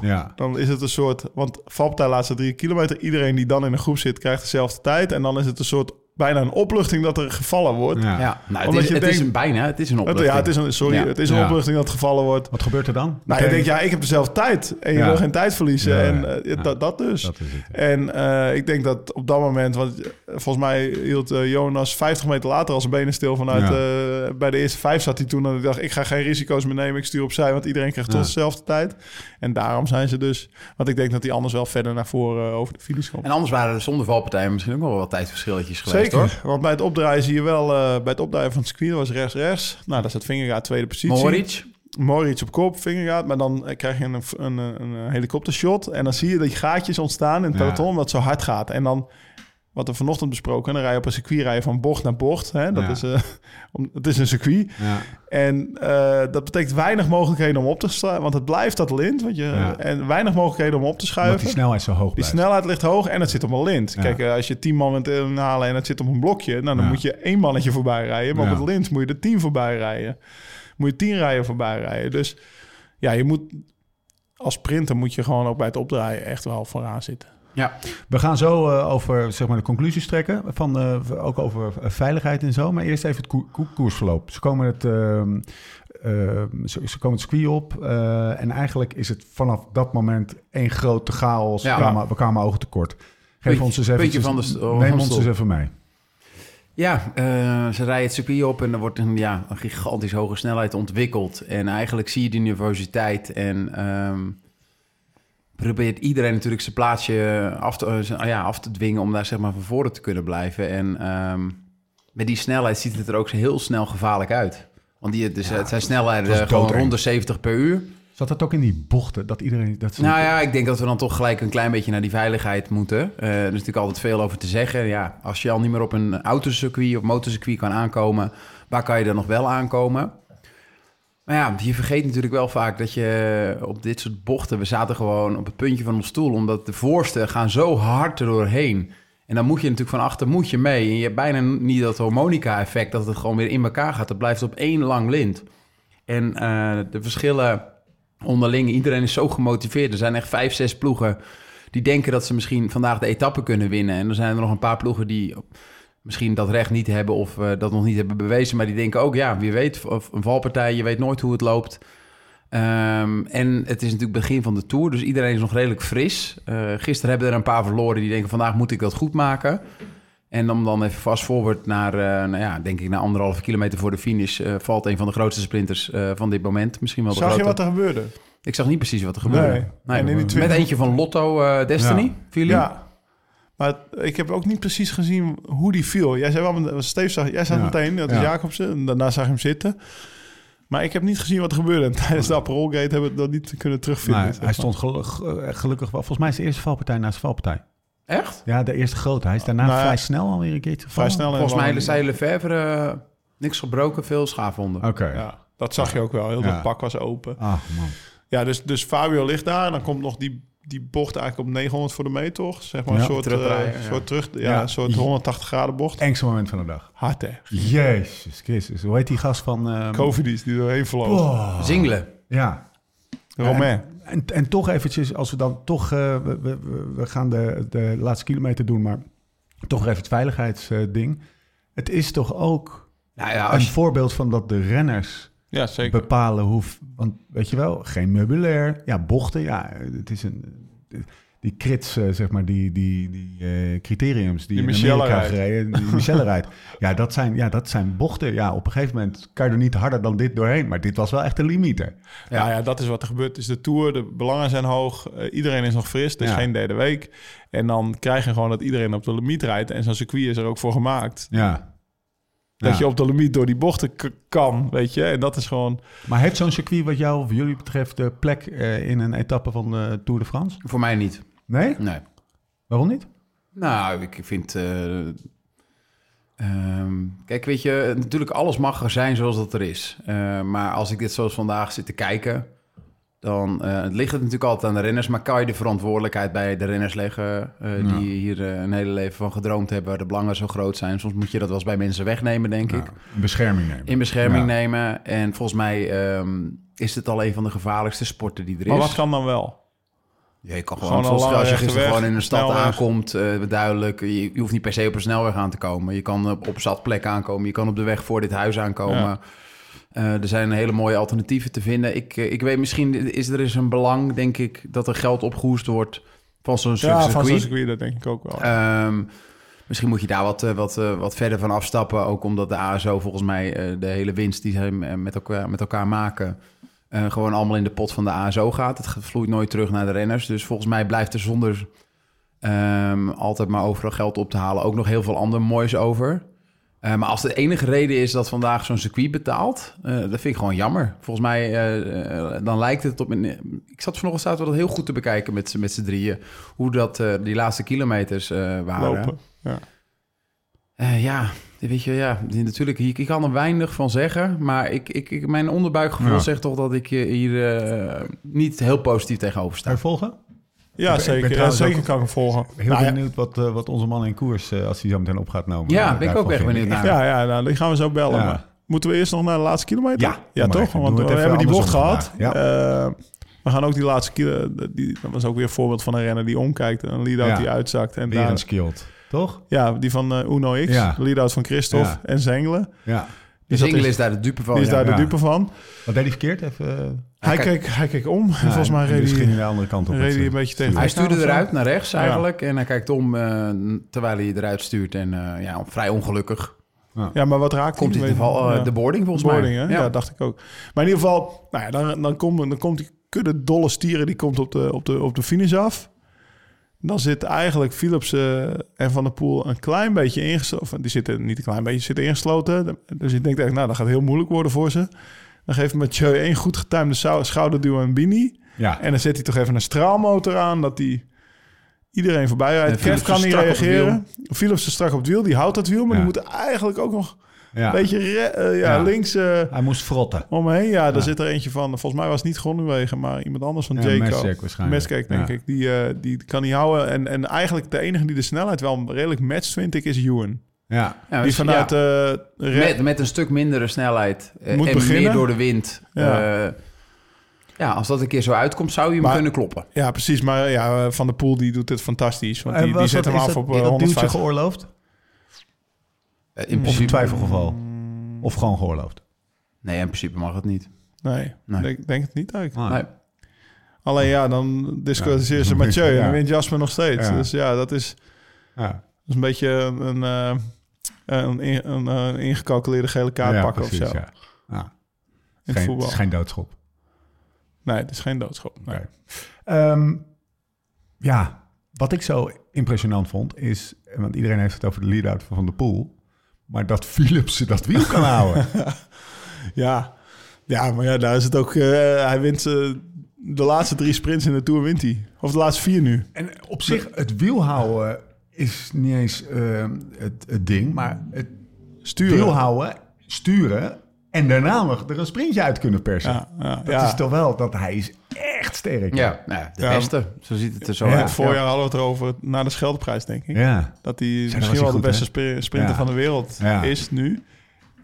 ja. dan is het een soort... Want valpartij laatste drie kilometer... iedereen die dan in een groep zit krijgt dezelfde tijd. En dan is het een soort bijna een opluchting dat er gevallen wordt. ja. Ja, nou, het, Omdat is, je het is een bijna, het is een Het- opluchting. ja, het is een, sorry, Ja. het is een Ja. opluchting dat gevallen wordt. Wat gebeurt er dan? Nou, je denkt, ja, ik heb dezelfde tijd. En je Ja. wil geen tijd verliezen. En eh, ja. dat, dat dus. Dat is het. En eh, ik denk dat op dat moment, want eh, volgens mij hield Jonas 50 meter later al zijn benen stil vanuit. Ja. eh, bij de eerste vijf zat hij toen en ik dacht, ik ga geen risico's meer nemen, ik stuur opzij, want iedereen krijgt Ja. tot dezelfde tijd. En daarom zijn ze dus, want ik denk dat hij anders wel verder naar voren over de finish komt. En anders waren er zonder valpartijen misschien ook nog wel wat tijdverschilletjes geweest, Zeker, hoor. want bij het opdraaien zie je wel, eh, bij het opdraaien van het circuit was rechts-rechts. Nou, dat is het vingergaard tweede positie. Moritz. Moritz op kop, vingergaard, maar dan eh, krijg je een, een, een, een helikoptershot. En dan zie je dat die gaatjes ontstaan in het peloton, omdat het zo hard gaat. En dan, wat we vanochtend besproken, dan rij je op een circuit rij je van bocht naar bocht. Hè? Dat Ja. is, eh, om, het is een circuit. Ja. En eh, dat betekent weinig mogelijkheden om op te schuiven, want het blijft dat lint. Want je, Ja. En weinig mogelijkheden om op te Omdat schuiven. die snelheid zo hoog Die blijft. snelheid ligt hoog en het zit op een lint. Kijk, eh, als je tien man bent inhalen en het zit op een blokje... Nou, dan moet je één mannetje voorbij rijden. Maar op het lint moet je er tien voorbij rijden. Moet je tien rijen voorbij rijden. Dus ja, je moet... Als sprinter moet je gewoon ook bij het opdraaien echt wel vooraan zitten. Ja, We gaan zo eh, over zeg maar, de conclusies trekken. Van, eh, ook over eh, veiligheid en zo. Maar eerst even het koer- koer- koersverloop. Ze komen het, ehm, ze, ze komen het circuit op. en eigenlijk is het vanaf dat moment één grote chaos. Ja. We, kwamen, we kwamen ogen tekort. Geef Puntje- ons eens even, van de oh, neem ons eens even mee. Ja, ze rijden het circuit op en er wordt een, ja, een gigantisch hoge snelheid ontwikkeld. En eigenlijk zie je die nervositeit en ehm, probeert iedereen natuurlijk zijn plaatsje af te, eh, zijn- ja, af te dwingen om daar zeg maar van voren te kunnen blijven. En ehm, met die snelheid ziet het er ook heel snel gevaarlijk uit. Want die, dus, het zijn snelheden eh, gewoon rond de 70 per uur. Zat dat ook in die bochten? Dat iedereen... Dat Nou ja, ik denk dat we dan toch gelijk een klein beetje naar die veiligheid moeten. Eh, er is natuurlijk altijd veel over te zeggen. Ja, als je al niet meer op een autocircuit of motorcircuit kan aankomen, waar kan je dan nog wel aankomen? Maar ja, je vergeet natuurlijk wel vaak dat je op dit soort bochten... We zaten gewoon op het puntje van ons stoel, omdat de voorste gaan zo hard er doorheen. En dan moet je natuurlijk van achter moet je mee. En je hebt bijna niet dat harmonica-effect dat het gewoon weer in elkaar gaat. Het blijft op één lang lint. En eh, de verschillen onderling, iedereen is zo gemotiveerd. Er zijn echt vijf, zes ploegen die denken dat ze misschien vandaag de etappe kunnen winnen. En er zijn er nog een paar ploegen die misschien dat recht niet hebben of eh, dat nog niet hebben bewezen. Maar die denken ook, ja, wie weet, of een valpartij, je weet nooit hoe het loopt. Ehm, en het is natuurlijk begin van de Tour, dus iedereen is nog redelijk fris. Eh, gisteren hebben er een paar verloren die denken, vandaag moet ik dat goed maken. En om dan even fast forward naar, eh, nou ja, denk ik, naar anderhalve kilometer voor de finish... valt een van de grootste sprinters van dit moment. Misschien wel de Zag je wat er gebeurde? Ik zag niet precies wat er gebeurde. Nee. Met 20 eentje van Lotto Destiny, Ja. viel hij? Ja. Maar het- ik heb ook niet precies gezien hoe die viel. Jij zei wel, Steve zag, jij zag Ja. meteen, dat is Ja. Jacobsen. En daarna zag je hem zitten. Maar ik heb niet gezien wat er gebeurde. En tijdens de Aperol Gate hebben we dat niet kunnen terugvinden. Nee, hij stond eh, gelukkig wel. Volgens mij is de eerste valpartij naast de valpartij. Echt? Ja, de eerste grote. Hij is daarna Nou vrij snel alweer een keertje Vrij snel. en Volgens mij zei Lefebvre eh, niks gebroken, veel schaafwonden. Oké. Ja, dat zag je ook wel. Heel Ja. dat pak was open. Ah, man. Ja, dus, dus Fabio ligt daar. En dan komt nog die, die bocht eigenlijk op 900 voor de toch? Zeg maar Ja. een soort, Terugdraaien, eh, ja. soort terug, ja, Ja. een soort 180 graden bocht. Engste moment van de dag. Hard, hè? Jezus Christus. Hoe heet die gast van... ehm, Covidis die doorheen vloog. Oh, Zingelen. ja. Romain. En, en toch eventjes, als we dan toch... eh, we, we, gaan de, de laatste kilometer doen, maar toch even het veiligheidsding. Het is toch ook Nou ja, een als je, voorbeeld van dat de renners Ja, zeker. bepalen hoe... Want weet je wel, geen meubilair. Ja, bochten. Ja, het is een... Die crits, eh, zeg maar, die, die, die eh, criteriums die, Die in Amerika gereden, die Michelle rijdt. Ja dat, zijn, ja, dat zijn bochten. Ja, op een gegeven moment kan je er niet harder dan dit doorheen. Maar dit was wel echt een limieter. Ja, ja, dat is wat er gebeurt. Het is de Tour, de belangen zijn hoog. eh, iedereen is nog fris, dus Ja. geen derde week. En dan krijg je gewoon dat iedereen op de limiet rijdt. En zo'n circuit is er ook voor gemaakt. Ja. Dat Ja. je op de limiet door die bochten kan, weet je. En dat is gewoon... Maar heeft zo'n circuit wat jou of jullie betreft de plek eh, in een etappe van de Tour de France? voor mij niet. Nee? Nee. Waarom niet? Nou, ik vind... eh, ehm, kijk, weet je, natuurlijk alles mag er zijn zoals dat er is. Eh, maar als ik dit zoals vandaag zit te kijken... dan eh, het ligt het natuurlijk altijd aan de renners... maar kan je de verantwoordelijkheid bij de renners leggen... eh, Ja. die hier eh, een hele leven van gedroomd hebben... waar de belangen zo groot zijn. Soms moet je dat wel eens bij mensen wegnemen, denk ik. Een bescherming nemen. In bescherming Ja. nemen. En volgens mij ehm, is het al een van de gevaarlijkste sporten die er Maar is. wat kan dan wel? Ja, je kan Gewoon als je gisteren weg, gewoon in een stad snelweg. aankomt, eh, duidelijk, je, je hoeft niet per se op een snelweg aan te komen. Je kan op, op zatplek aankomen, je kan op de weg voor dit huis aankomen. Ja. Eh, er zijn hele mooie alternatieven te vinden. Ik, eh, ik weet, misschien is er eens een belang, denk ik, dat er geld opgehoest wordt van zo'n Ja, circuit. van zo'n circuit, dat denk ik ook wel. Ehm, misschien moet je daar wat, eh, wat, wat verder van afstappen. Ook omdat de ASO volgens mij de hele winst die ze met elkaar, met elkaar maken... gewoon allemaal in de pot van de ASO gaat. Het vloeit nooit terug naar de renners. Dus volgens mij blijft er zonder ehm, altijd maar overal geld op te halen... ook nog heel veel ander moois over. Eh, maar als de enige reden is dat vandaag zo'n circuit betaalt... eh, dat vind ik gewoon jammer. Volgens mij eh, dan lijkt het op... Een, ik zat vanochtend zaten we dat heel goed te bekijken met, z'n- met z'n drieën... hoe dat die laatste kilometers waren. Lopen. Ja. Ja, weet je, ja, natuurlijk, hier, ik kan er weinig van zeggen. Maar ik, ik, ik, mijn onderbuikgevoel Ja. zegt toch dat ik hier niet heel positief tegenover sta. Volgen? Ja, Ik ik zeker. Ja, zeker ook kan ik hem volgen. Heel Nou ja, benieuwd wat, eh, wat onze man in koers, eh, als hij zo meteen op gaat nemen. Ja, eh, ben ik ook echt benieuwd naar. Ja, ja nou, die gaan we zo bellen. Ja. Maar moeten we eerst nog naar de laatste kilometer? Ja, ja toch? even. Want we hebben die bocht gehad. Eh, we gaan ook die laatste kilo... Die, dat was ook weer een voorbeeld van een renner die omkijkt. Een lead-out Ja. die uitzakt. En Weer daar, een skilled, toch? ja, die van eh, Uno X. Ja. Lead-out van Christophe Ja. en Zengelen. Ja. Dus dat Engel is- daar de dupe van. Die is ja. daar de ja. dupe van. Wat deed hij verkeerd? Even, eh, Hij, kijk- keek, hij keek om. en volgens mij en reed dus hij, ging hij de andere kant op. reed hij een zijn beetje tegen Hij stuur. stuurde eruit naar rechts Ja. eigenlijk. En hij kijkt om eh, terwijl hij eruit stuurt. En eh, ja, vrij ongelukkig. Ja, maar wat raakt Komt hij? in geval eh, Ja. de boarding volgens boarding, mij. hè? Ja. dacht ik ook. Maar in ieder geval, nou ja, dan, dan, komt, dan komt die kudde dolle stieren... die komt op de, op de, op de finish af. Dan zit eigenlijk Philips eh, en Van der Poel een klein beetje ingesloten. Die zitten niet een klein beetje zitten ingesloten. Dus ik denk eigenlijk, nou, dat gaat heel moeilijk worden voor ze. Dan geeft Mathieu één goed getimede schou- schouderduw aan Bini. Ja. En dan zet hij toch even een straalmotor aan, dat hij iedereen voorbij rijdt. Kan niet reageren. Philips is strak op het wiel, die houdt dat wiel. Maar Ja. die moet eigenlijk ook nog ja. een beetje re- eh, ja, Ja. links eh, Hij moest frotten. omheen. Ja, daar Ja. zit er eentje van. Volgens mij was het niet Groenewegen, maar iemand anders van Ja, Jayco. Mesjek waarschijnlijk. Denk Ja. ik. Die, eh, die kan niet houden. En, en eigenlijk de enige die de snelheid wel redelijk matcht, vind ik, is Ewan. Ja. Ja, die dus vanuit ja, eh met, met een stuk mindere snelheid eh, Moet en beginnen. meer door de wind. Ja. Ja. ja, als dat een keer zo uitkomt, zou je hem Maar- kunnen kloppen. Ja, precies. Maar ja, Van der Poel die doet het fantastisch. Want die, die zet dat- hem is af dat- op is eh, dat duwtje 150. geoorloofd? Eh, In Of een principe, twijfelgeval? Of gewoon geoorloofd? nee, in principe mag het niet. Nee, Nee. Denk, denk het niet eigenlijk. Nee. Alleen ja, dan discussieert ze Ja. Mathieu en Ja. wint Jasper nog steeds. Ja. Dus ja, dat is, Ja. dat is een beetje een, eh, een, in- een, eh, ingecalculeerde gele kaart Ja, pakken precies, of zo. Ja. Ja. In het Geen, voetbal. het is geen doodschop. Nee, het is geen doodschop. Nee. Ehm, ja, wat ik zo impressionant vond is... Want iedereen heeft het over de lead-out van Van der Poel. Maar dat Philips dat wiel kan houden. Ja. ja, maar ja, daar is het ook... eh, hij wint eh, de laatste drie sprints in de Tour wint hij. Of de laatste vier nu. En op zich, het wiel houden is niet eens ehm, het, het ding. Maar het Sturen. wiel houden, sturen... En daarna nog er een sprintje uit kunnen persen. Ja, ja, Dat ja. is toch wel dat hij is echt sterk. Ja, nou, de Ja. beste. Zo ziet het er zo uit. het voorjaar hadden we het erover na de Scheldeprijs, denk ik. Ja. Dat hij misschien hij wel de beste hè? sprinter Ja. van de wereld Ja. is nu.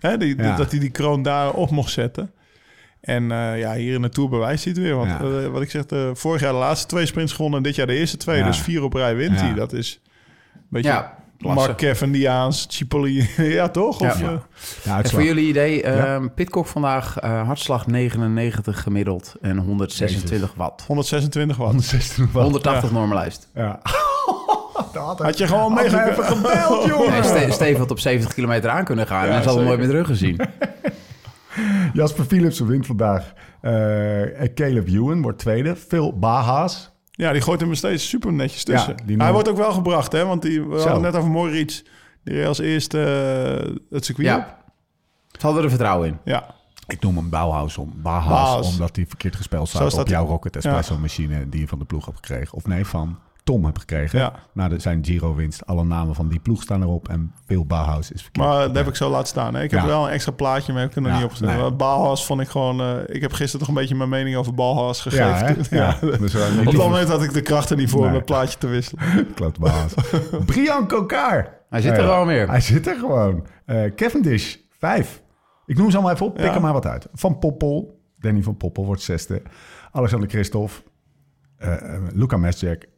Hè, die, Ja. Dat hij die kroon daar op mocht zetten. En eh, ja, hier in de Tour bewijst hij het weer. Want Ja. eh, wat ik zeg, de, vorig jaar de laatste twee sprints gewonnen... en dit jaar de eerste twee. Ja. Dus vier op rij wint Ja. hij. Dat is een beetje. Mark Cavendiaans, Cipolli. ja, toch? Of, Ja. eh, En uitslag. voor jullie idee, Ja. ehm Pitcock vandaag eh, hartslag 99 gemiddeld en 126 watt. 126 watt. 116 watt. 180 normalized. Ja. Dat Had je gewoon Had meege- even gebeld, jongen. Nee, had op 70 kilometer aan kunnen gaan en Ja, hij zal hem nooit meer teruggezien. Jasper Philipsen wint vandaag. Eh, Caleb Ewan wordt tweede. Phil Baha's. Ja, die gooit hem steeds super netjes tussen. Ja, Hij wordt ook wel gebracht, hè? Want die, we Zo. hadden net over Moritz. Die reed als eerste eh, het circuit op. Ja, ze hadden er vertrouwen in. Ja, Ik noem hem Bauhaus om. Baha's. omdat hij verkeerd gespeeld staat op jouw Rocket Espresso machine die je van de ploeg hebt gekregen. Of nee, van Tom hebt gekregen. Ja. Na de, zijn Giro-winst. Alle namen van die ploeg staan erop. En Phil Bauhaus is verkeerd. maar dat heb ik zo laten staan. Hè? Ik heb Ja. wel een extra plaatje, maar heb ik er nog Ja, niet opgezet. nee. Bauhaus vond ik gewoon... eh, ik heb gisteren toch een beetje mijn mening over Bauhaus gegeven. Ja. Dus, uh, Op dat moment had ik de krachten niet voor Nee. om het plaatje te wisselen. Klopt, Bauhaus. Brian Kokaar. Hij zit er Ja, wel weer. Hij zit er gewoon. Eh, Cavendish, vijf. Ik noem ze allemaal even op, pik Ja. er maar wat uit. Van Poppel, Danny van Poppel wordt zesde. Alexander Christophe, eh, eh, Luca Mesjek,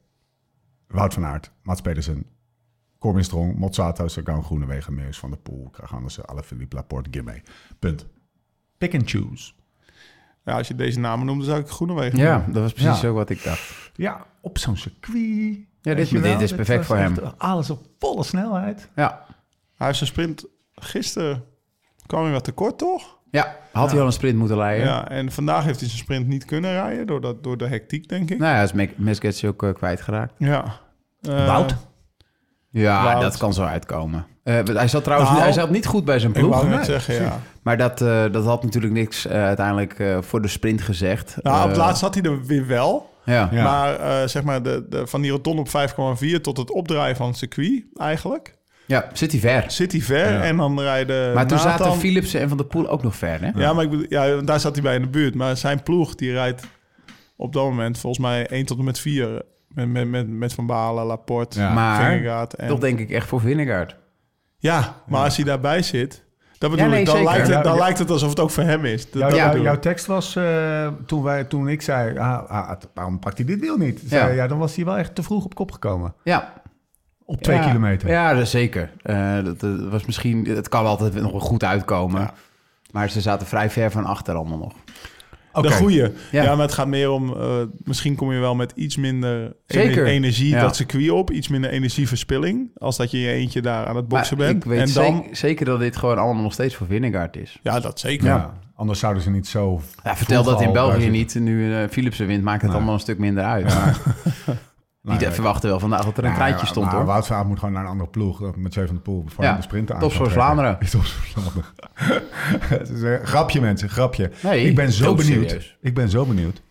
Wout van Aert, Mats Pedersen, Corbin Strong, Mozzato, Sagan, Groenewegen, Meus van der Poel, Krag Andersen, Alaphilippe, Laporte, Girmay. Punt. Pick and choose. Ja, als je deze namen noemde, zou ik Groenewegen Ja, noemen. dat was precies Ja. ook wat ik dacht. Ja, op zo'n circuit. Ja, dit- is perfect voor hem. Alles op volle snelheid. Ja, Hij heeft zijn sprint... Gisteren kwam hij wat tekort, toch? Ja had hij al een sprint moeten leiden. Ja, en vandaag heeft hij zijn sprint niet kunnen rijden... door, dat, door de hectiek, denk ik. Nou ja, is Mes- Mesgets ook eh, kwijtgeraakt. Ja. Eh, Wout? Ja, Wout. dat kan zo uitkomen. Eh, hij zat trouwens Nou, hij zat niet goed bij zijn Ik ploeg. wou net nee, zeggen, ja. Maar dat, eh, dat had natuurlijk niks eh, uiteindelijk eh, voor de sprint gezegd. Nou, op het laatst had hij er weer wel. Ja. Maar eh, zeg maar de, de, van die rotonde op 5,4 tot het opdraaien van het circuit eigenlijk... ja, zit hij ver. zit hij ver Ja. en dan rijden Maar toen Nathan- zaten Philipsen en Van der Poel ook nog ver, hè? Ja, maar ik bedoel, ja, daar zat hij bij in de buurt. Maar zijn ploeg die rijdt op dat moment volgens mij 1 tot en met 4. Met, met, met, met Van Balen, Laporte, Ja. Maar Vingegaard. En... toch denk ik echt voor Vingegaard. Ja, maar als hij daarbij zit... Dat bedoel Ja, nee, ik, dan, zeker. lijkt het, dan ja. lijkt het alsof het ook voor hem is. Dat, Jouw, dat tekst was eh, toen, wij, toen ik zei, ah, ah, waarom pakt hij dit wiel niet? Zei, Ja. ja. dan was hij wel echt te vroeg op kop gekomen. Ja. Op twee Ja. kilometer. Ja, dat zeker. Eh, dat, dat was misschien, het kan altijd nog wel goed uitkomen. Ja. Maar ze zaten vrij ver van achter allemaal nog. Oké. De goeie. Ja. Ja. maar het gaat meer om... eh, misschien kom je wel met iets minder Zeker. ener- energie Ja. dat circuit op. Iets minder energieverspilling. Als dat je je eentje daar aan het boksen Maar bent. ik weet en dan... zeker, zeker dat dit gewoon allemaal nog steeds voor Vingegaard is. Ja, dat zeker. Ja. Anders zouden ze niet zo... Ja, vertel dat in België niet. Nu uh, Philipsen wint, maakt het Nee. allemaal een stuk minder uit. Maar Nou, Die ja, verwachten wel vandaag dat er een ja, treintje stond maar hoor. Wout van Aert moet gewoon naar een andere ploeg eh, met 7 de Poel voor Ja, de sprint aan. Tops kan voor. Vlaanderen. Tops voor Vlaanderen. Het is een grapje mensen, grapje. Nee, ik ben zo benieuwd. serieus. Ik ben zo benieuwd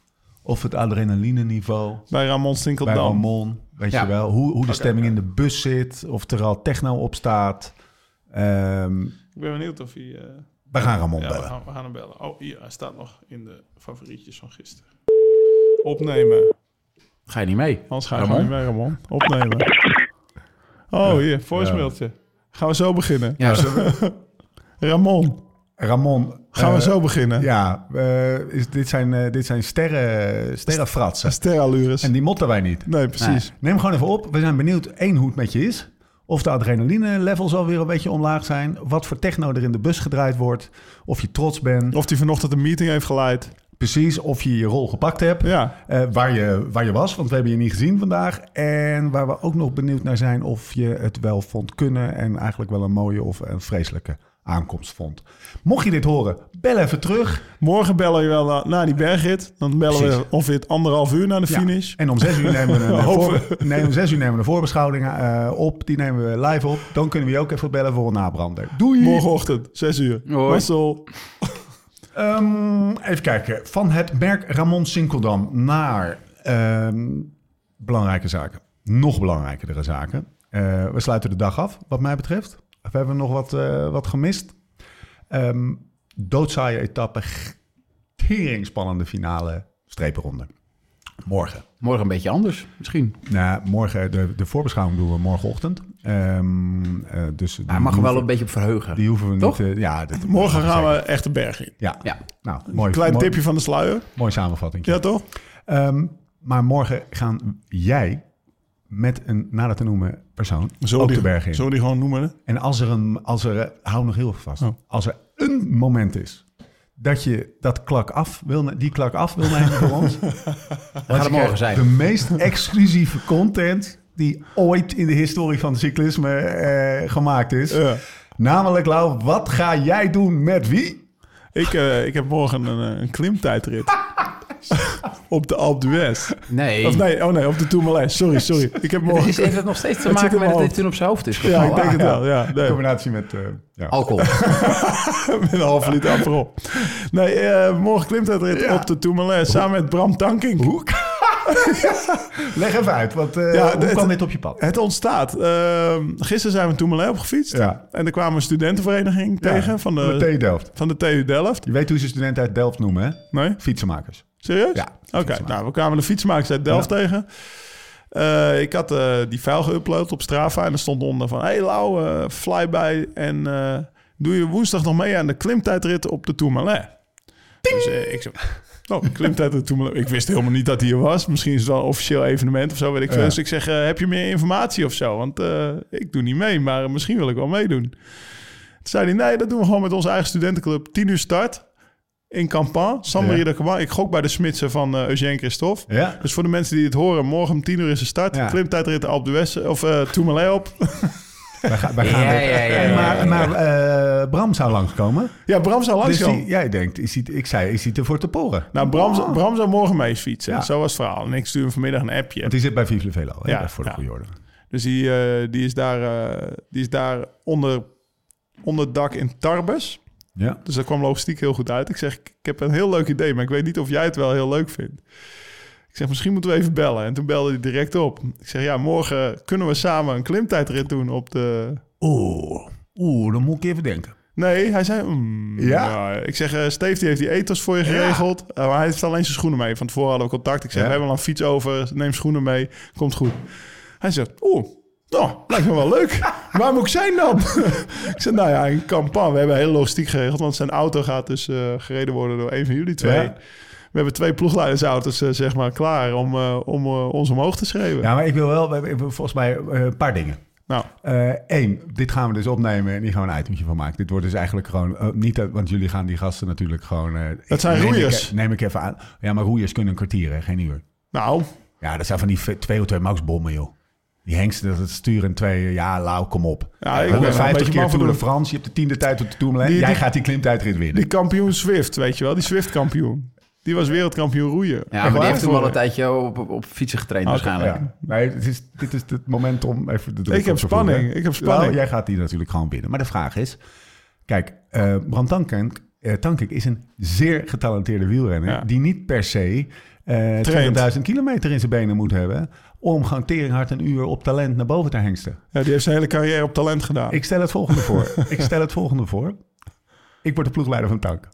of het adrenaline niveau Bij Ramon bij Stinkeldam. Ramon, weet Ja. je wel, hoe, hoe de stemming in de bus zit, of er al techno op staat. Ehm Ik ben benieuwd of hij... eh, we gaan Ramon ja, we bellen. gaan, we gaan hem bellen. Oh, hier, hij staat nog in de favorietjes van gisteren. Opnemen. Ga je niet mee? Anders ga je Ramon? gewoon niet mee, Ramon. Opnemen. Oh, hier, voicemailtje. Gaan we zo beginnen. Ja, Ramon, Ramon. gaan we eh, zo beginnen. Ja, eh, is, dit zijn, eh, dit zijn sterren, sterrenfratsen. Sterallures. En die motten wij niet. Nee, precies. Neem gewoon even op. We zijn benieuwd, één, hoe het met je is. Of de adrenaline levels alweer een beetje omlaag zijn. Wat voor techno er in de bus gedraaid wordt. Of je trots bent. Of hij vanochtend een meeting heeft geleid. Precies, of je je rol gepakt hebt. Ja. Eh, waar, je, waar je was, want we hebben je niet gezien vandaag. En waar we ook nog benieuwd naar zijn of je het wel vond kunnen. En eigenlijk wel een mooie of een vreselijke aankomst vond. Mocht je dit horen, bel even terug. Morgen bellen we wel naar, naar die bergrit. Dan bellen Precies. we ongeveer het anderhalf uur naar de Ja. finish. En om zes uur nemen we een, voor, nee, om zes uur nemen we een voorbeschouwing eh, op. Die nemen we live op. Dan kunnen we je ook even bellen voor een nabrander. Doei! Morgenochtend, 6 uur. Hoi. Ehm, even kijken. Van het merk Ramon Sinkeldam naar ehm, belangrijke zaken. Nog belangrijkere zaken. Eh, we sluiten de dag af, wat mij betreft. We hebben nog wat, eh, wat gemist. Ehm doodzaaie etappe. Tering spannende finale strepenronde. Morgen. Morgen een beetje anders, misschien. Nou, morgen, de, de voorbeschouwing doen we morgenochtend. Ehm, eh, dus hij mag er wel een beetje op verheugen. Die hoeven we Toch? niet... eh, ja, Morgen gaan we echt de berg in. Ja, Ja. nou, mooi. Klein mooi, tipje van de sluier. Mooi samenvatting. Ja, toch? Ehm, maar morgen gaan jij met een nader te noemen persoon Zullen ook de berg in. Zullen we die gewoon noemen? En als er een, als er, hou nog heel even vast. Oh. Als er een moment is dat je dat klak af wil, die klak af wil nemen voor ons. dan gaat het morgen zijn. De meest exclusieve content die ooit in de historie van het cyclisme eh, gemaakt is. Ja. Namelijk, Lau, wat ga jij doen met wie? Ik, eh, ik heb morgen een, eh, een klimtijdrit. op de Alpe d'Huez. Nee. Of nee, oh nee, op de Tourmalet. Sorry, sorry. Ik heb morgen... is, heeft het nog steeds te maken in met dat dit toen op zijn hoofd is Ja, ik denk het wel. Ja, In nee. combinatie met... eh, ja. Alcohol. met een halve liter Aperol. Nee, eh, morgen klimt Ja. op de Tourmalet samen met Bram Tankink. Hoe? Leg even uit, want Ja, hoe het- kwam dit op je pad? Het ontstaat. Ehm, gisteren zijn we Tourmalet opgefietst. Ja. En er kwam een studentenvereniging tegen van de, TU Delft. van de TU Delft. Je weet hoe ze studenten uit Delft noemen, hè? Nee? Fietsenmakers. Serieus? Ja, Oké, fietsenmakers. nou, we kwamen de fietsmakers uit Delft tegen. Eh, ik had eh, die file geüpload op Strava en er stond onder van... Hey Lau, flyby en doe je woensdag nog mee aan de klimtijdrit op de Tourmalet? Dus ik zo... Oh, klimtijdrit Tourmalet. Ik wist helemaal niet dat hij er was. Misschien is het wel een officieel evenement of zo, weet ik veel. Ja. Dus ik zeg, eh, heb je meer informatie of zo? Want eh, ik doe niet mee, maar misschien wil ik wel meedoen. Toen zei hij, nee, dat doen we gewoon met onze eigen studentenclub. 10 uur start in Campan. San-Marie Ja. de Campan. Ik gok bij de Smitsen van eh Eugène Christophe. Ja. Dus voor de mensen die het horen, morgen om 10 uur is de start. Ja. Klimtijdrit op de West of eh Tourmalet op. Wij, gaan- wij gaan Ja, ja, ja, maar ja. maar eh, Bram zou langskomen. ja, Bram zou Dus langskomen. die, jij denkt, is hij, ik zei, is hij ervoor te poren? Nou, Bram, Bram zou morgen mee fietsen. Ja. Zo was het verhaal. En ik stuur hem vanmiddag een appje. Want die zit bij Vive le Velo, hè, Ja, voor de ja. goede orde. Dus die, eh, die, is daar, eh, die is daar onder, onder het dak in Tarbes. Ja. Dus dat kwam logistiek heel goed uit. Ik zeg, ik heb een heel leuk idee, maar ik weet niet of jij het wel heel leuk vindt. Ik zeg, misschien moeten we even bellen. En toen belde hij direct op. Ik zeg, ja, morgen kunnen we samen een klimtijdrit doen op de... Oeh, oeh, dan moet ik even denken. Nee, hij zei... mm, Ja? Ik zeg, eh, Steve die heeft die ethos voor je geregeld. Eh, maar hij heeft alleen zijn schoenen mee. Van tevoren hadden we contact. Ik zeg, Ja. we hebben al een fiets over. Neem schoenen mee. Komt goed. Hij zegt, oeh, nou, lijkt me wel leuk. Waar moet ik zijn dan? ik zeg, nou ja, in Campan. We hebben hele logistiek geregeld. Want zijn auto gaat dus eh, gereden worden door een van jullie twee. Ja. We hebben twee ploegleidersauto's, eh, zeg maar, klaar om, eh, om eh, ons omhoog te schreeuwen. Ja, maar ik wil wel, we hebben volgens mij eh, een paar dingen. Nou, Eén, dit gaan we dus opnemen en hier gaan we een itemje van maken. Dit wordt dus eigenlijk gewoon, eh, niet, dat- want jullie gaan die gasten natuurlijk gewoon... eh, Dat zijn neem roeiers. Ik, neem ik even aan. Ja, maar roeiers kunnen een kwartier, hè, geen uur. nou, Ja, dat zijn van die v- twee of twee max bommen, joh. Die hengsten, dat het sturen in twee, ja, lauw, kom op. Ja, ik ben er een 150 beetje keer Tour de France, je hebt de tiende tijd op de Tourmalet. Jij die- gaat die klimtijdrit winnen. die kampioen Swift, weet je wel? Die Swift kampioen. Die was wereldkampioen roeien. Ja, maar die heeft toen Voor- een tijdje op, op, op fietsen getraind waarschijnlijk. Ja. Nee, het is, dit is het moment om even de druk Ik heb spanning, ik heb spanning. Nou, jij gaat die natuurlijk gewoon winnen. Maar de vraag is... Kijk, eh Bram Tankink, eh, Tankink is een zeer getalenteerde wielrenner... Ja. die niet per se eh 20.000 kilometer in zijn benen moet hebben... om gewoon teringhard een uur op talent naar boven te hengsten. Ja, die heeft zijn hele carrière op talent gedaan. Ik stel het volgende voor. Ik stel het volgende voor. Ik word de ploegleider van Tank.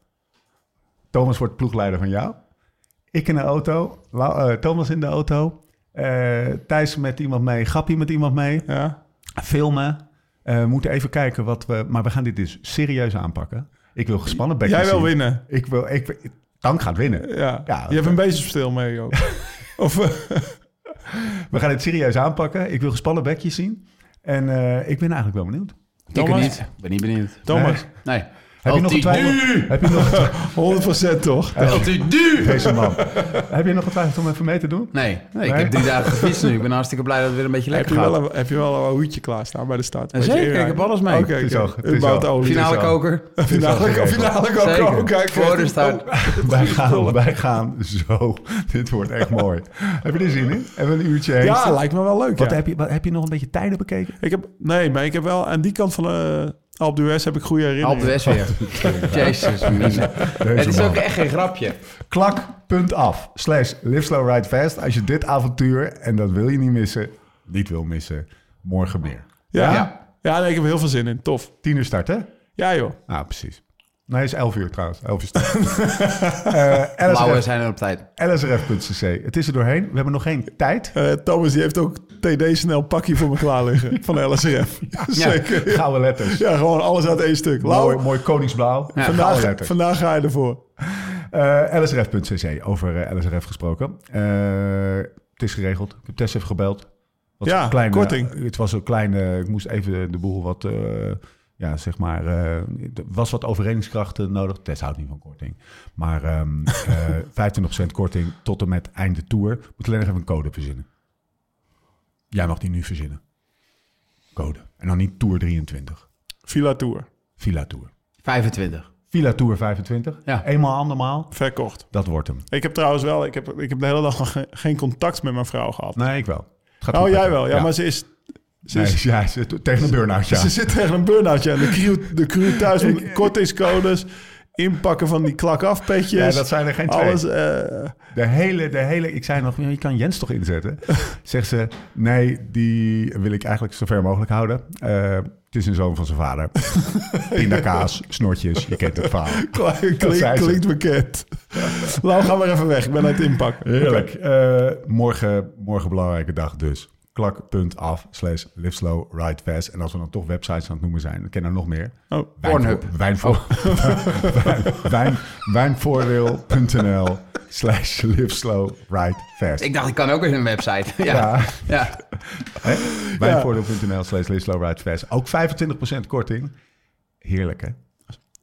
Thomas wordt ploegleider van jou. Ik in de auto. Eh, Thomas in de auto. eh, Thijs met iemand mee. Gappie met iemand mee. Ja. Filmen. Eh, we moeten even kijken wat we... Maar we gaan dit dus serieus aanpakken. Ik wil gespannen bekjes Jij wil zien. winnen. Ik wil... Ik, Tank gaat winnen. Ja. Ja, je hebt een bezemstil mee ook. of, We gaan het serieus aanpakken. Ik wil gespannen bekjes zien. En eh, ik ben eigenlijk wel benieuwd. Ik Thomas? niet. ben niet benieuwd. Thomas, Nee. Heb je nog een twijfel? Heb je nog 100% toch? Altidu! Deze man. Heb je nog getwijfeld om even mee te doen? Nee, nee, ik heb drie dagen gefietst nu. Ik ben hartstikke blij dat het weer een beetje Heb lekker je, gaat. wel een, heb je wel een hoedje klaarstaan bij de start? Ja, zeker, ik heb alles mee. Oké, olie. Finale koker. Finale, finale. Oh, kijk, Voor de start. Wij gaan, wij gaan zo. Dit wordt echt mooi. Heb je er zin in? Hebben we een uurtje heen? Ja, lijkt me wel leuk. Wat ja. heb, je, wat, heb je nog een beetje tijden bekeken? Ik heb, nee, maar ik heb wel aan die kant van de Alpe d'Huez heb ik goede herinneringen. Alpe d'Huez weer. Jezus, mine. Het is ook echt geen grapje. Klak.af slash live slow ride fast. Als je dit avontuur, en dat wil je niet missen, niet wil missen, morgen meer. Ja, Ja. ja. nee, ik heb er heel veel zin in. Tof. Tien uur start, hè? Ja, joh. Nou, precies. Nee, het is 11 uur trouwens. 11 uur start. Eh, Blauwe LSRF zijn er op tijd. lsrf.cc. Het is er doorheen. We hebben nog geen tijd. Eh, Thomas die heeft ook TD-snel pakje voor me klaar liggen. van LSRF. Zeker. Gouden letters. Ja, gewoon alles uit één stuk. Mooi, mooi koningsblauw. Ja. Vandaag, vandaag ga je ervoor. Eh, lsrf.cc, over LSRF gesproken. Eh, het is geregeld. Ik heb Tess even gebeld. Wat Ja, een kleine, korting. Het was een kleine... Ik moest even de boel wat... eh, ja, zeg maar... eh, er was wat overredingskrachten nodig. Tess houdt niet van korting. Maar ehm eh 25% korting tot en met einde tour. Moet alleen nog even een code verzinnen. Jij mag die nu verzinnen. Code. En dan niet Tour 23. Villa Tour. Villa Tour. 25. Villa Tour 25. Ja. Eenmaal, andermaal. Verkocht. Dat wordt hem. Ik heb trouwens wel... Ik heb, ik heb de hele dag geen contact met mijn vrouw gehad. Nee, ik wel. Het gaat oh, jij wel. Ja, maar ze is... Ze, Nee, is, ja, ze zit tegen een burn-out, ja. ze zit tegen een burn-out. Ja. De, crew, de crew thuis met kortingscodes... Inpakken van die klak afpetjes. Ja, dat zijn er geen twee. Alles... eh, De hele, de hele... Ik zei nog, je kan Jens toch inzetten? Zegt ze, nee, die wil ik eigenlijk zo ver mogelijk houden. Eh, het is een zoon van zijn vader. Pindakaas, snortjes, je kent het verhaal. Klink, klinkt bekend. Lau, ga maar even weg. Ik ben aan het inpakken. Heerlijk. Eh, morgen, morgen belangrijke dag dus. Klak.af slash live slow, ride fast. En als we dan toch websites aan het noemen zijn, dan ken er nog meer. Oh, Pornhub. Wijn, wijnvoordeel.nl slash live slow, ride fast. Ik dacht, ik kan ook eens een website. Ja. ja, ja. wijnvoordeel.nl slash live slow, ride fast. Ook 25% korting. Heerlijk, hè?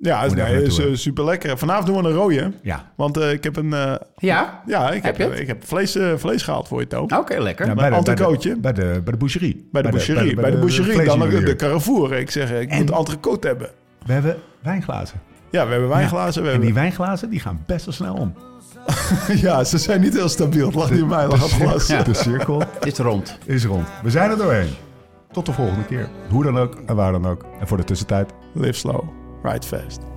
Ja, is, nee, eh, super lekker. Vanavond doen we een rode. Ja. Want eh, ik heb een... eh, Ja? ja, ik Heb ik heb vlees, eh, vlees gehaald voor je, Toon. Oké, lekker. ja bij de, bij, de, bij, de, bij de boucherie. Bij de boucherie. Bij de boucherie. Dan de, de Carrefour. Ik zeg, ik En- moet entrecote hebben. We hebben wijnglazen. Ja, we hebben wijnglazen. We En die wijnglazen die gaan best wel snel om. ja, ze zijn niet heel stabiel. Het lag niet in mij, lag het glas. Ja. De cirkel is rond. is rond. We zijn er doorheen. Tot de volgende keer. Hoe dan ook en waar dan ook. En voor de tussentijd. Live slow, ride fast.